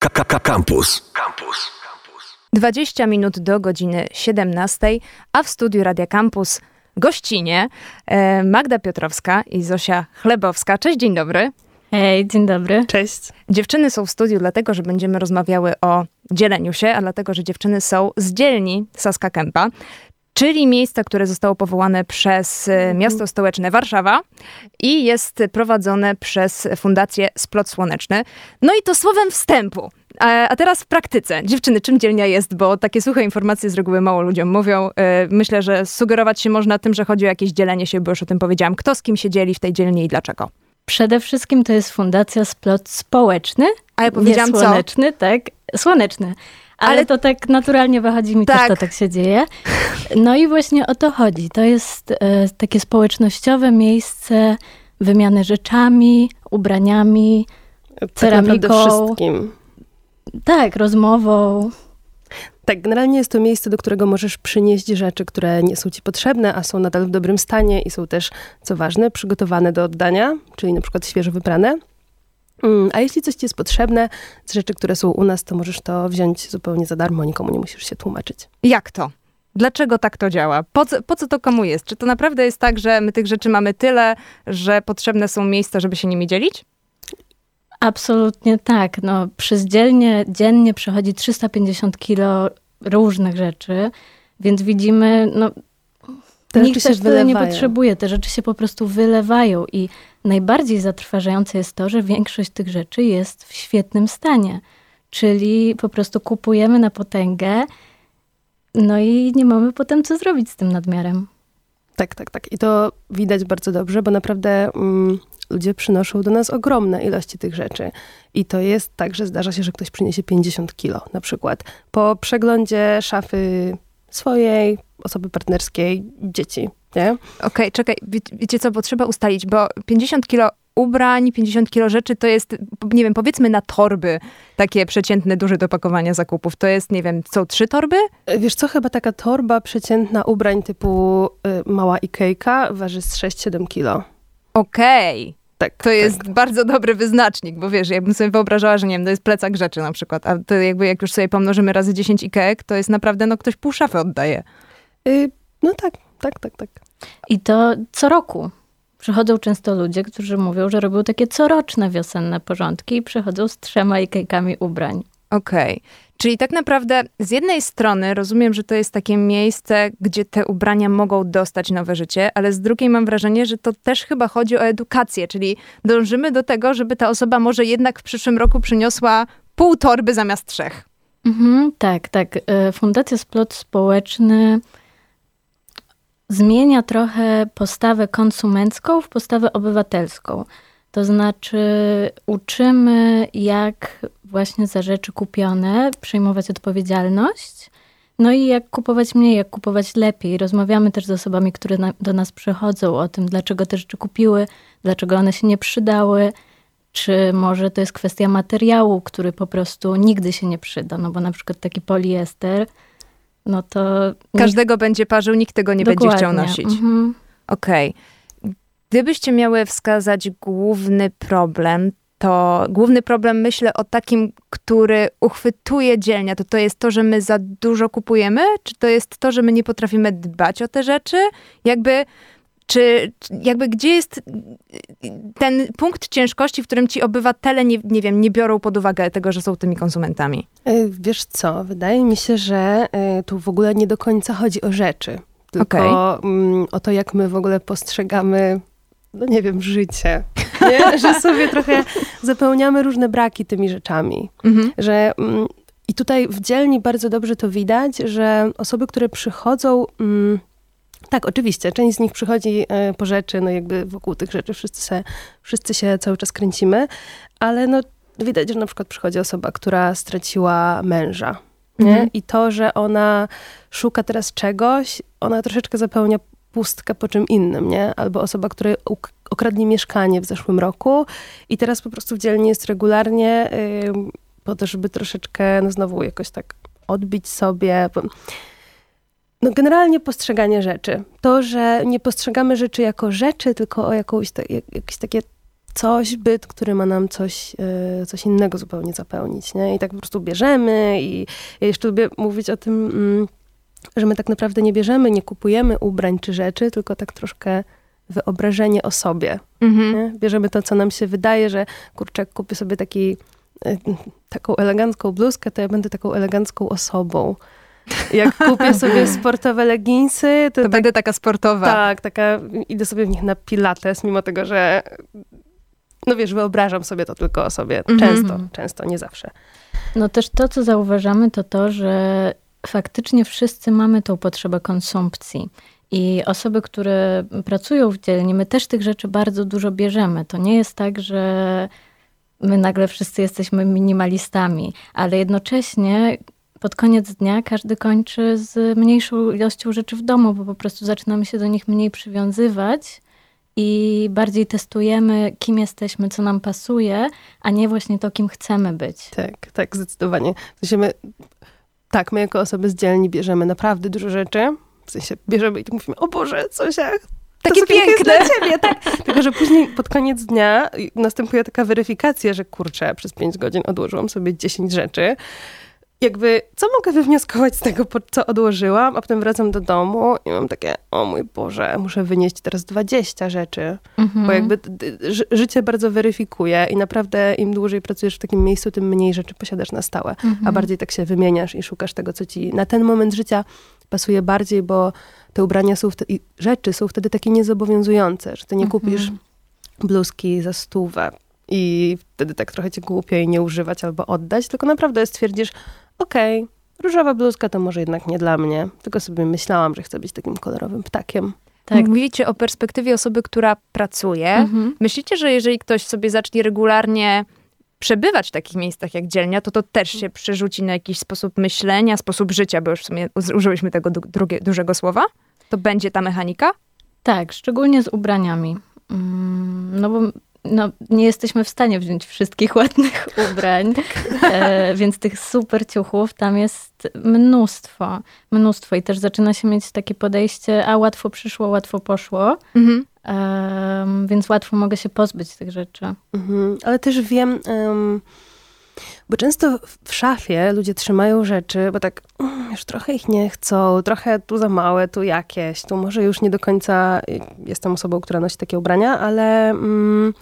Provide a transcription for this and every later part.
KKK Campus. Campus. 20 minut do godziny 17, a w studiu Radia Campus gościnie e, Magda Piotrowska i Zosia Chlebowska. Cześć, dzień dobry. Hej, dzień dobry. Cześć. Dziewczyny są w studiu dlatego, że będziemy rozmawiały o dzieleniu się, a dlatego, że dziewczyny są z dzielni Saska Kępa, czyli miejsca, które zostało powołane przez e, miasto stołeczne Warszawa i jest prowadzone przez Fundację Splot Słoneczny. No i to słowem wstępu. A, teraz w praktyce. Dziewczyny, czym dzielnia jest? Bo takie suche informacje z reguły mało ludziom mówią. E, Myślę, że sugerować się można tym, że chodzi o jakieś dzielenie się, bo już o tym powiedziałam. Kto z kim się dzieli w tej dzielni i dlaczego? Przede wszystkim to jest Fundacja Splot Społeczny. A ja powiedziałam nie co? słoneczny, tak. Słoneczny. Ale, Ale- to tak naturalnie wychodzi mi Tak. też, to tak się dzieje. No i właśnie o to chodzi. To jest e, takie społecznościowe miejsce wymiany rzeczami, ubraniami, Tak Ceramiką. wszystkim. tak, rozmową. Tak, generalnie jest to miejsce, do którego możesz przynieść rzeczy, które nie są ci potrzebne, a są nadal w dobrym stanie i są też, co ważne, przygotowane do oddania, czyli na przykład świeżo wyprane. Mm, A jeśli coś ci jest potrzebne z rzeczy, które są u nas, to możesz to wziąć zupełnie za darmo, nikomu nie musisz się tłumaczyć. Jak to? Dlaczego tak to działa? Po co, po co to komu jest? Czy to naprawdę jest tak, że my tych rzeczy mamy tyle, że potrzebne są miejsca, żeby się nimi dzielić? Absolutnie tak. No, przez dzielnie, dziennie przechodzi 350 kilo różnych rzeczy, więc widzimy, no, Te Nikt rzeczy też się tyle nie potrzebuje, te rzeczy się po prostu wylewają i najbardziej zatrważające jest to, że większość tych rzeczy jest w świetnym stanie. Czyli po prostu kupujemy na potęgę, no i nie mamy potem co zrobić z tym nadmiarem. Tak, tak, tak. I to widać bardzo dobrze, bo naprawdę mm, ludzie przynoszą do nas ogromne ilości tych rzeczy. I to jest tak, że zdarza się, że ktoś przyniesie 50 kilo na przykład. Po przeglądzie szafy swojej, osoby partnerskiej, dzieci, nie? Okej, czekaj, wie, wiecie co, bo trzeba ustalić, bo 50 kilo ubrań, 50 kilo rzeczy to jest, nie wiem, powiedzmy na torby, takie przeciętne, duże do pakowania zakupów. To jest, nie wiem, są trzy torby? E, Wiesz co, chyba taka torba przeciętna ubrań typu y, mała Ikejka waży z 6-7 kilo. Okej. Tak, To jest tak. bardzo dobry wyznacznik, bo wiesz, jakbym sobie wyobrażała, że nie wiem, to jest plecak rzeczy na przykład, a to jakby jak już sobie pomnożymy razy 10 Ikeek, to jest naprawdę, no ktoś pół szafy oddaje. Y, no tak, tak, tak, tak. I to co roku. Przychodzą często ludzie, którzy mówią, że robią takie coroczne wiosenne porządki i przychodzą z trzema ikejkami ubrań. Okej. Czyli tak naprawdę z jednej strony rozumiem, że to jest takie miejsce, gdzie te ubrania mogą dostać nowe życie, ale z drugiej mam wrażenie, że to też chyba chodzi o edukację, czyli dążymy do tego, żeby ta osoba może jednak w przyszłym roku przyniosła pół torby zamiast trzech. Mhm, tak, tak. E, Fundacja Splot Społeczny zmienia trochę postawę konsumencką w postawę obywatelską. To znaczy uczymy, jak właśnie za rzeczy kupione przejmować odpowiedzialność, no i jak kupować mniej, jak kupować lepiej. Rozmawiamy też z osobami, które na, do nas przychodzą o tym, dlaczego te rzeczy kupiły, dlaczego one się nie przydały, czy może to jest kwestia materiału, który po prostu nigdy się nie przyda, no bo na przykład taki poliester, no to... nikt- Każdego będzie parzył, nikt tego nie będzie chciał Dokładnie. nosić. Mhm. Okej. Gdybyście miały wskazać główny problem, to główny problem myślę o takim, który uchwytuje dzielnia, to to jest to, że my za dużo kupujemy? Czy to jest to, że my nie potrafimy dbać o te rzeczy? Jakby, czy jakby gdzie jest ten punkt ciężkości, w którym ci obywatele, nie, nie wiem, nie biorą pod uwagę tego, że są tymi konsumentami? Y, Wiesz co, wydaje mi się, że y, tu w ogóle nie do końca chodzi o rzeczy, tylko mm, o to, jak my w ogóle postrzegamy, no nie wiem, życie. Nie? Że sobie trochę zapełniamy różne braki tymi rzeczami. Mhm. Że, mm, I tutaj w dzielni bardzo dobrze to widać, że osoby, które przychodzą... Tak, oczywiście, część z nich przychodzi e, po rzeczy, no jakby wokół tych rzeczy wszyscy się, wszyscy się cały czas kręcimy, ale no widać, że na przykład przychodzi osoba, która straciła męża, nie? Mhm. I to, że ona szuka teraz czegoś, ona troszeczkę zapełnia pustkę po czym innym, nie? Albo osoba, która uk- okradnie mieszkanie w zeszłym roku i teraz po prostu w dzielni jest regularnie ym, po to, żeby troszeczkę, no znowu jakoś tak odbić sobie. No generalnie postrzeganie rzeczy. To, że nie postrzegamy rzeczy jako rzeczy, tylko o jakąś, ta, jakieś takie coś, byt, który ma nam coś, e, coś innego zupełnie zapełnić, nie? I tak po prostu bierzemy i ja jeszcze lubię mówić o tym, mm, że my tak naprawdę nie bierzemy, nie kupujemy ubrań czy rzeczy, tylko tak troszkę wyobrażenie o sobie. Mhm. Bierzemy to, co nam się wydaje, że kurczę, kupię sobie taki, e, taką elegancką bluzkę, to ja będę taką elegancką osobą. Jak kupię sobie sportowe leginsy, to, To tak, będę taka sportowa. tak, taka, idę sobie w nich na pilates, mimo tego, że no wiesz, wyobrażam sobie to tylko o sobie. Mhm. Często, często, nie zawsze. No też to, co zauważamy, to to, że faktycznie wszyscy mamy tą potrzebę konsumpcji. I osoby, które pracują w dzielni, my też tych rzeczy bardzo dużo bierzemy. To nie jest tak, że my nagle wszyscy jesteśmy minimalistami, ale jednocześnie pod koniec dnia każdy kończy z mniejszą ilością rzeczy w domu, bo po prostu zaczynamy się do nich mniej przywiązywać i bardziej testujemy, kim jesteśmy, co nam pasuje, a nie właśnie to, kim chcemy być. Tak, tak, zdecydowanie. W sensie my, tak, my jako osoby z dzielni bierzemy naprawdę dużo rzeczy. W sensie bierzemy i tak mówimy, o Boże, coś jak Takie jest piękne. dla ciebie, tak. Tylko, że później pod koniec dnia następuje taka weryfikacja, że kurczę, przez 5 godzin odłożyłam sobie 10 rzeczy. Jakby, co mogę wywnioskować z tego, co odłożyłam, a potem wracam do domu i mam takie, o mój Boże, muszę wynieść teraz 20 rzeczy. Mhm. Bo jakby d- ży- życie bardzo weryfikuje i naprawdę im dłużej pracujesz w takim miejscu, tym mniej rzeczy posiadasz na stałe. Mhm. A bardziej tak się wymieniasz i szukasz tego, co ci na ten moment życia pasuje bardziej, bo te ubrania są wtedy, i rzeczy są wtedy takie niezobowiązujące, że ty nie kupisz Mhm. bluzki za stówę i wtedy tak trochę ci głupio jej nie używać albo oddać, tylko naprawdę stwierdzisz, okej, różowa bluzka to może jednak nie dla mnie, tylko sobie myślałam, że chcę być takim kolorowym ptakiem. Tak. Mówicie o perspektywie osoby, która pracuje. Mhm. Myślicie, że jeżeli ktoś sobie zacznie regularnie przebywać w takich miejscach jak dzielnia, to to też się przerzuci na jakiś sposób myślenia, sposób życia, bo już w sumie użyłyśmy tego du- drugie, dużego słowa? To będzie ta mechanika? Tak, szczególnie z ubraniami. Mm, No bo no, nie jesteśmy w stanie wziąć wszystkich ładnych ubrań, e, więc tych super ciuchów tam jest mnóstwo, mnóstwo i też zaczyna się mieć takie podejście, a łatwo przyszło, łatwo poszło, Mhm. więc łatwo mogę się pozbyć tych rzeczy. Mhm, ale też wiem, em, bo często w- szafie ludzie trzymają rzeczy, bo tak już trochę ich nie chcą, trochę tu za małe, tu jakieś, tu może już nie do końca y, jestem osobą, która nosi takie ubrania, ale mm,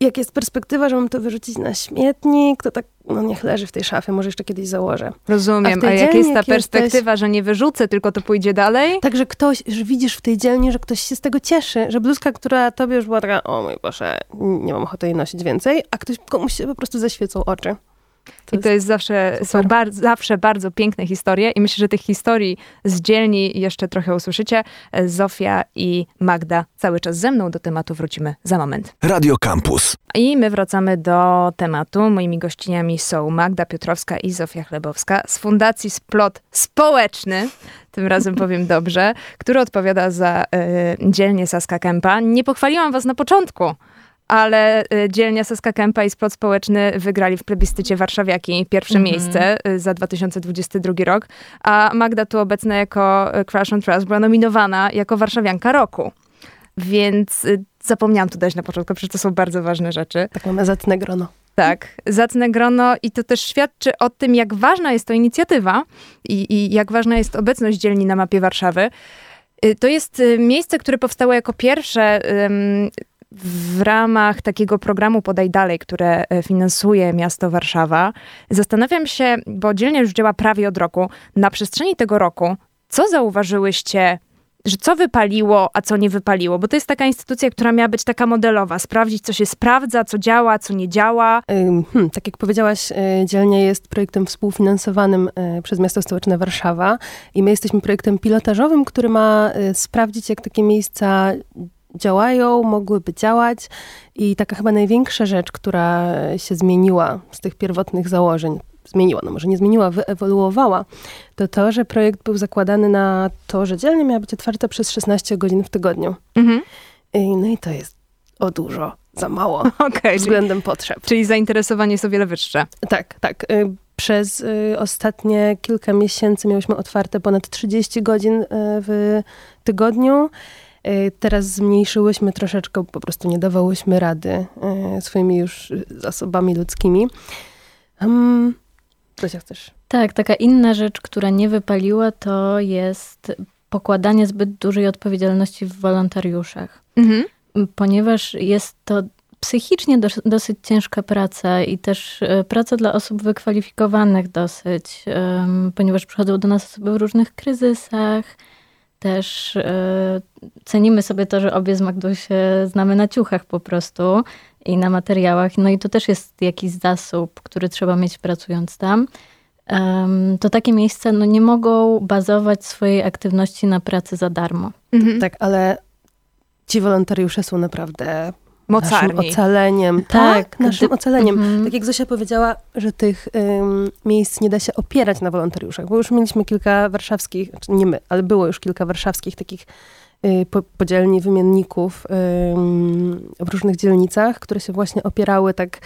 jak jest perspektywa, że mam to wyrzucić na śmietnik, to tak, no niech leży w tej szafie, może jeszcze kiedyś założę. A Rozumiem. tej A, jak jest ta jak perspektywa, że nie wyrzucę, tylko to pójdzie dalej? Także ktoś, że widzisz w tej dzielni, że ktoś się z tego cieszy, że bluzka, która tobie już była taka, o mój Boże, nie mam ochoty jej nosić więcej, a ktoś komuś się po prostu zaświecą oczy. I to jest zawsze, są bar- zawsze bardzo piękne historie i myślę, że tych historii z dzielni jeszcze trochę usłyszycie. Zofia i Magda cały czas ze mną. Do tematu wrócimy za moment. Radio Campus. I my wracamy do tematu. Moimi gościniami są Magda Piotrowska i Zofia Chlebowska z Fundacji Splot Społeczny, tym razem powiem dobrze, który odpowiada za y, dzielnię Saska Kępa. Nie pochwaliłam was na początku, ale y, dzielnia Saska Kępa i Splot Społeczny wygrali w plebiscycie Warszawiaki pierwsze miejsce y, za 2022 rok, a Magda tu obecna jako y, Crash on Trust była nominowana jako Warszawianka Roku. Więc zapomniałam tu dać na początku, przecież to są bardzo ważne rzeczy. Tak mamy zacne grono. Tak, zacne grono i to też świadczy o tym, jak ważna jest to inicjatywa i, i jak ważna jest obecność dzielni na mapie Warszawy. To jest miejsce, które powstało jako pierwsze w ramach takiego programu Podaj Dalej, które y, finansuje miasto Warszawa. Zastanawiam się, bo dzielnia już działa prawie od roku, na przestrzeni tego roku, co zauważyłyście, że co wypaliło, a co nie wypaliło? Bo to jest taka instytucja, która miała być taka modelowa, sprawdzić, co się sprawdza, co działa, co nie działa. Hmm, tak jak powiedziałaś, y, dzielnia jest projektem współfinansowanym y, przez Miasto Stołeczne Warszawa i my jesteśmy projektem pilotażowym, który ma sprawdzić, jak takie miejsca działają, mogłyby działać i taka chyba największa rzecz, która się zmieniła z tych pierwotnych założeń, zmieniła, no może nie zmieniła, wyewoluowała, to to, że projekt był zakładany na to, że dzielnia miała być otwarta przez 16 godzin w tygodniu. Mhm. Y, No i to jest o dużo, za mało czyli, względem potrzeb. czyli zainteresowanie jest o wiele wyższe. Tak, tak. Y, Przez y, ostatnie kilka miesięcy miałyśmy otwarte ponad 30 godzin y, w tygodniu Teraz zmniejszyłyśmy troszeczkę, po prostu nie dawałyśmy rady y, swoimi już zasobami ludzkimi. Um, co się chcesz? Tak, taka inna rzecz, która nie wypaliła, to jest pokładanie zbyt dużej odpowiedzialności w wolontariuszach. Mhm. Ponieważ jest to psychicznie dos- dosyć ciężka praca i też e, praca dla osób wykwalifikowanych dosyć, em, ponieważ przychodzą do nas osoby w różnych kryzysach. Też e, cenimy sobie to, że obie z Magdą się znamy na ciuchach po prostu i na materiałach. No i to też jest jakiś zasób, który trzeba mieć pracując tam. Em, to takie miejsca no, nie mogą bazować swojej aktywności na pracy za darmo. Mhm. Tak, ale ci wolontariusze są naprawdę naszym Mocarni. ocaleniem. Tak, Tak, naszym gdy- ocaleniem. Mhm. Tak jak Zosia powiedziała, że tych ym, miejsc nie da się opierać na wolontariuszach, bo już mieliśmy kilka warszawskich, znaczy nie my, ale było już kilka warszawskich takich y, po, podzielni, wymienników ym, w różnych dzielnicach, które się właśnie opierały tak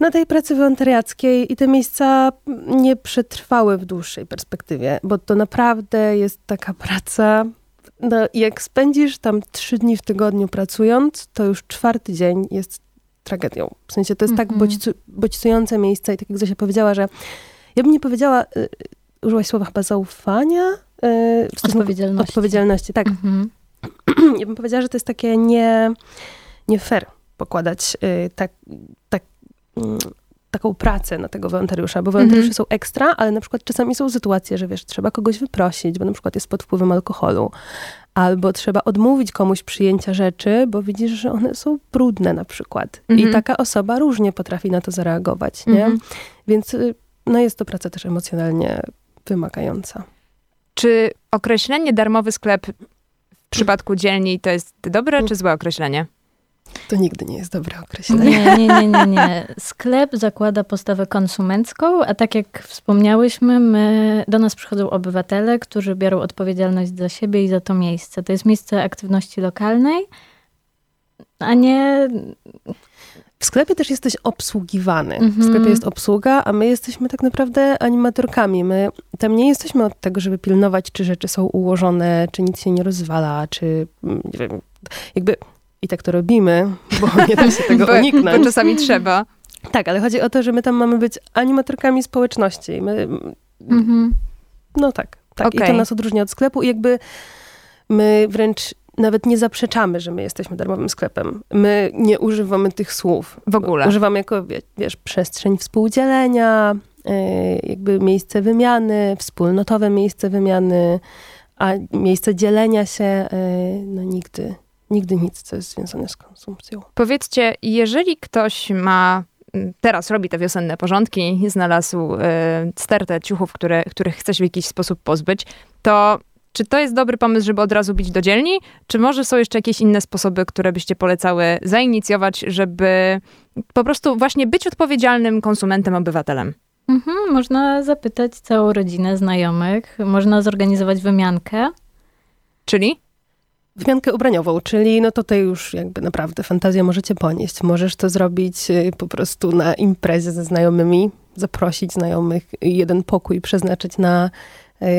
na tej pracy wolontariackiej i te miejsca nie przetrwały w dłuższej perspektywie, bo to naprawdę jest taka praca. No, jak spędzisz tam trzy dni w tygodniu pracując, to już czwarty dzień jest tragedią. W sensie to jest tak Mhm. bodźcu, bodźcujące miejsce i tak jak Zosia powiedziała, że ja bym nie powiedziała, y, użyłaś słowa chyba zaufania? Y, Odpowiedzialności. Odpowiedzialności, tak. Mhm. Ja bym powiedziała, że to jest takie nie, nie fair pokładać y, tak, tak, mm, taką pracę na tego wolontariusza, bo wolontariusze Mhm. są ekstra, ale na przykład czasami są sytuacje, że wiesz, trzeba kogoś wyprosić, bo na przykład jest pod wpływem alkoholu, albo trzeba odmówić komuś przyjęcia rzeczy, bo widzisz, że one są brudne na przykład. Mhm. I taka osoba różnie potrafi na to zareagować, nie? Mhm. Więc y, no jest to praca też emocjonalnie wymagająca. Czy określenie darmowy sklep w przypadku dzielni to jest dobre czy złe określenie? To nigdy nie jest dobre określenie. Nie, nie, nie, nie, nie. Sklep zakłada postawę konsumencką, a tak jak wspomniałyśmy, my, do nas przychodzą obywatele, którzy biorą odpowiedzialność za siebie i za to miejsce. To jest miejsce aktywności lokalnej, a nie... W sklepie też jesteś obsługiwany. W Mhm. sklepie jest obsługa, a my jesteśmy tak naprawdę animatorkami. My tam nie jesteśmy od tego, żeby pilnować, czy rzeczy są ułożone, czy nic się nie rozwala, czy mm, nie wiem, jakby i tak to robimy, bo nie da się tego Bo, bo uniknąć. czasami trzeba. Tak, ale chodzi o to, że my tam mamy być animatorkami społeczności. My, Mhm. no tak, tak. I to nas odróżnia od sklepu i jakby my wręcz nawet nie zaprzeczamy, że my jesteśmy darmowym sklepem. My nie używamy tych słów. W ogóle. Używamy jako, wie- wiesz, przestrzeń współdzielenia, yy, jakby miejsce wymiany, wspólnotowe miejsce wymiany, a miejsce dzielenia się, yy, no nigdy, nigdy nic, co jest związane z konsumpcją. Powiedzcie, jeżeli ktoś ma mm, teraz robi te wiosenne porządki, znalazł e, stertę ciuchów, które, których chce się w jakiś sposób pozbyć, to czy to jest dobry pomysł, żeby od razu bić do dzielni? Czy może są jeszcze jakieś inne sposoby, które byście polecały zainicjować, żeby po prostu właśnie być odpowiedzialnym konsumentem, obywatelem? Mhm, można zapytać całą rodzinę znajomych, można zorganizować wymiankę. Czyli? Wymiankę ubraniową, czyli no tutaj już jakby naprawdę fantazję możecie ponieść. Możesz to zrobić y, po prostu na imprezie ze znajomymi, zaprosić znajomych, jeden pokój przeznaczyć na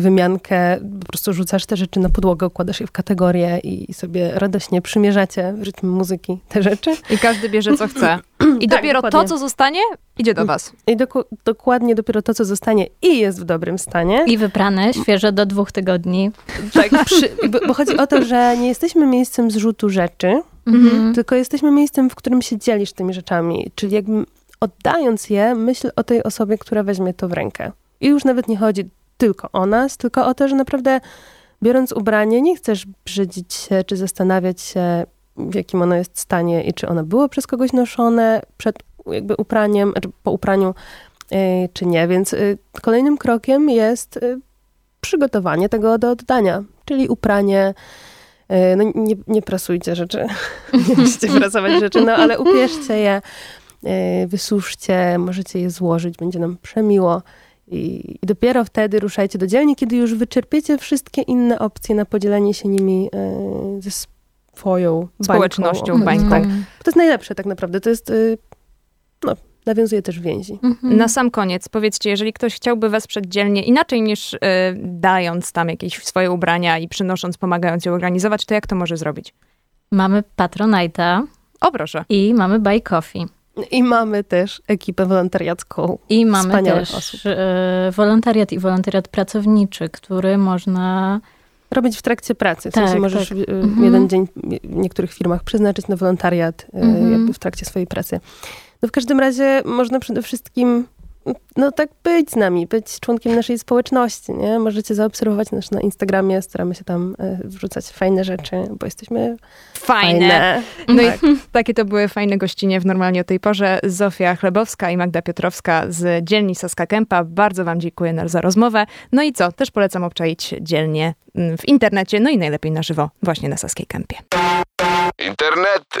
wymiankę. Po prostu rzucasz te rzeczy na podłogę, układasz je w kategorie i sobie radośnie przymierzacie w rytm muzyki te rzeczy. I każdy bierze co chce. I Tak, dopiero to, dokładnie. co zostanie, idzie do was. I doku- dokładnie dopiero to, co zostanie i jest w dobrym stanie. I wyprane, świeże do dwóch tygodni. tak, przy, bo, bo chodzi o to, że nie jesteśmy miejscem zrzutu rzeczy, Mhm. tylko jesteśmy miejscem, w którym się dzielisz tymi rzeczami. Czyli jakby oddając je, myśl o tej osobie, która weźmie to w rękę. I już nawet nie chodzi tylko o nas, tylko o to, że naprawdę biorąc ubranie, nie chcesz brzydzić się, czy zastanawiać się, w jakim ono jest stanie i czy ono było przez kogoś noszone przed jakby upraniem, czy po upraniu, yy, czy nie. Więc yy, kolejnym krokiem jest yy, przygotowanie tego do oddania, czyli upranie. No nie, nie prasujcie rzeczy, nie musicie prasować rzeczy, no ale ubierzcie je, wysuszcie, możecie je złożyć, będzie nam przemiło. I, I dopiero wtedy ruszajcie do dzielni, kiedy już wyczerpiecie wszystkie inne opcje na podzielenie się nimi yy, ze swoją bańką. Społecznością, Mhm, bańką. Tak. To jest najlepsze tak naprawdę. To jest, yy, no, nawiązuje też więzi. Mhm. Na sam koniec, powiedzcie, jeżeli ktoś chciałby wesprzeć dzielnie inaczej niż y, dając tam jakieś swoje ubrania i przynosząc, pomagając ją organizować, to jak to może zrobić? Mamy Patronite'a O proszę. i mamy Buy Coffee. I mamy też ekipę wolontariacką. I mamy Wspaniałych też osób. e, wolontariat i wolontariat pracowniczy, który można Robić w trakcie pracy. W Tak, sensie możesz tak. y, Mhm. jeden dzień w niektórych firmach przeznaczyć na wolontariat y, Mhm. jakby w trakcie swojej pracy. No w każdym razie można przede wszystkim no tak być z nami, być członkiem naszej społeczności, nie? Możecie zaobserwować nas na Instagramie, staramy się tam y, wrzucać fajne rzeczy, bo jesteśmy Fajne. fajne. No Tak. i takie to były fajne gościnie w normalnie o tej porze. Zofia Chlebowska i Magda Piotrowska z dzielni Saska Kępa. Bardzo wam dziękuję za rozmowę. No i co? Też polecam obczaić dzielnie mm, w internecie, no i najlepiej na żywo właśnie na Saskiej Kępie. Internety.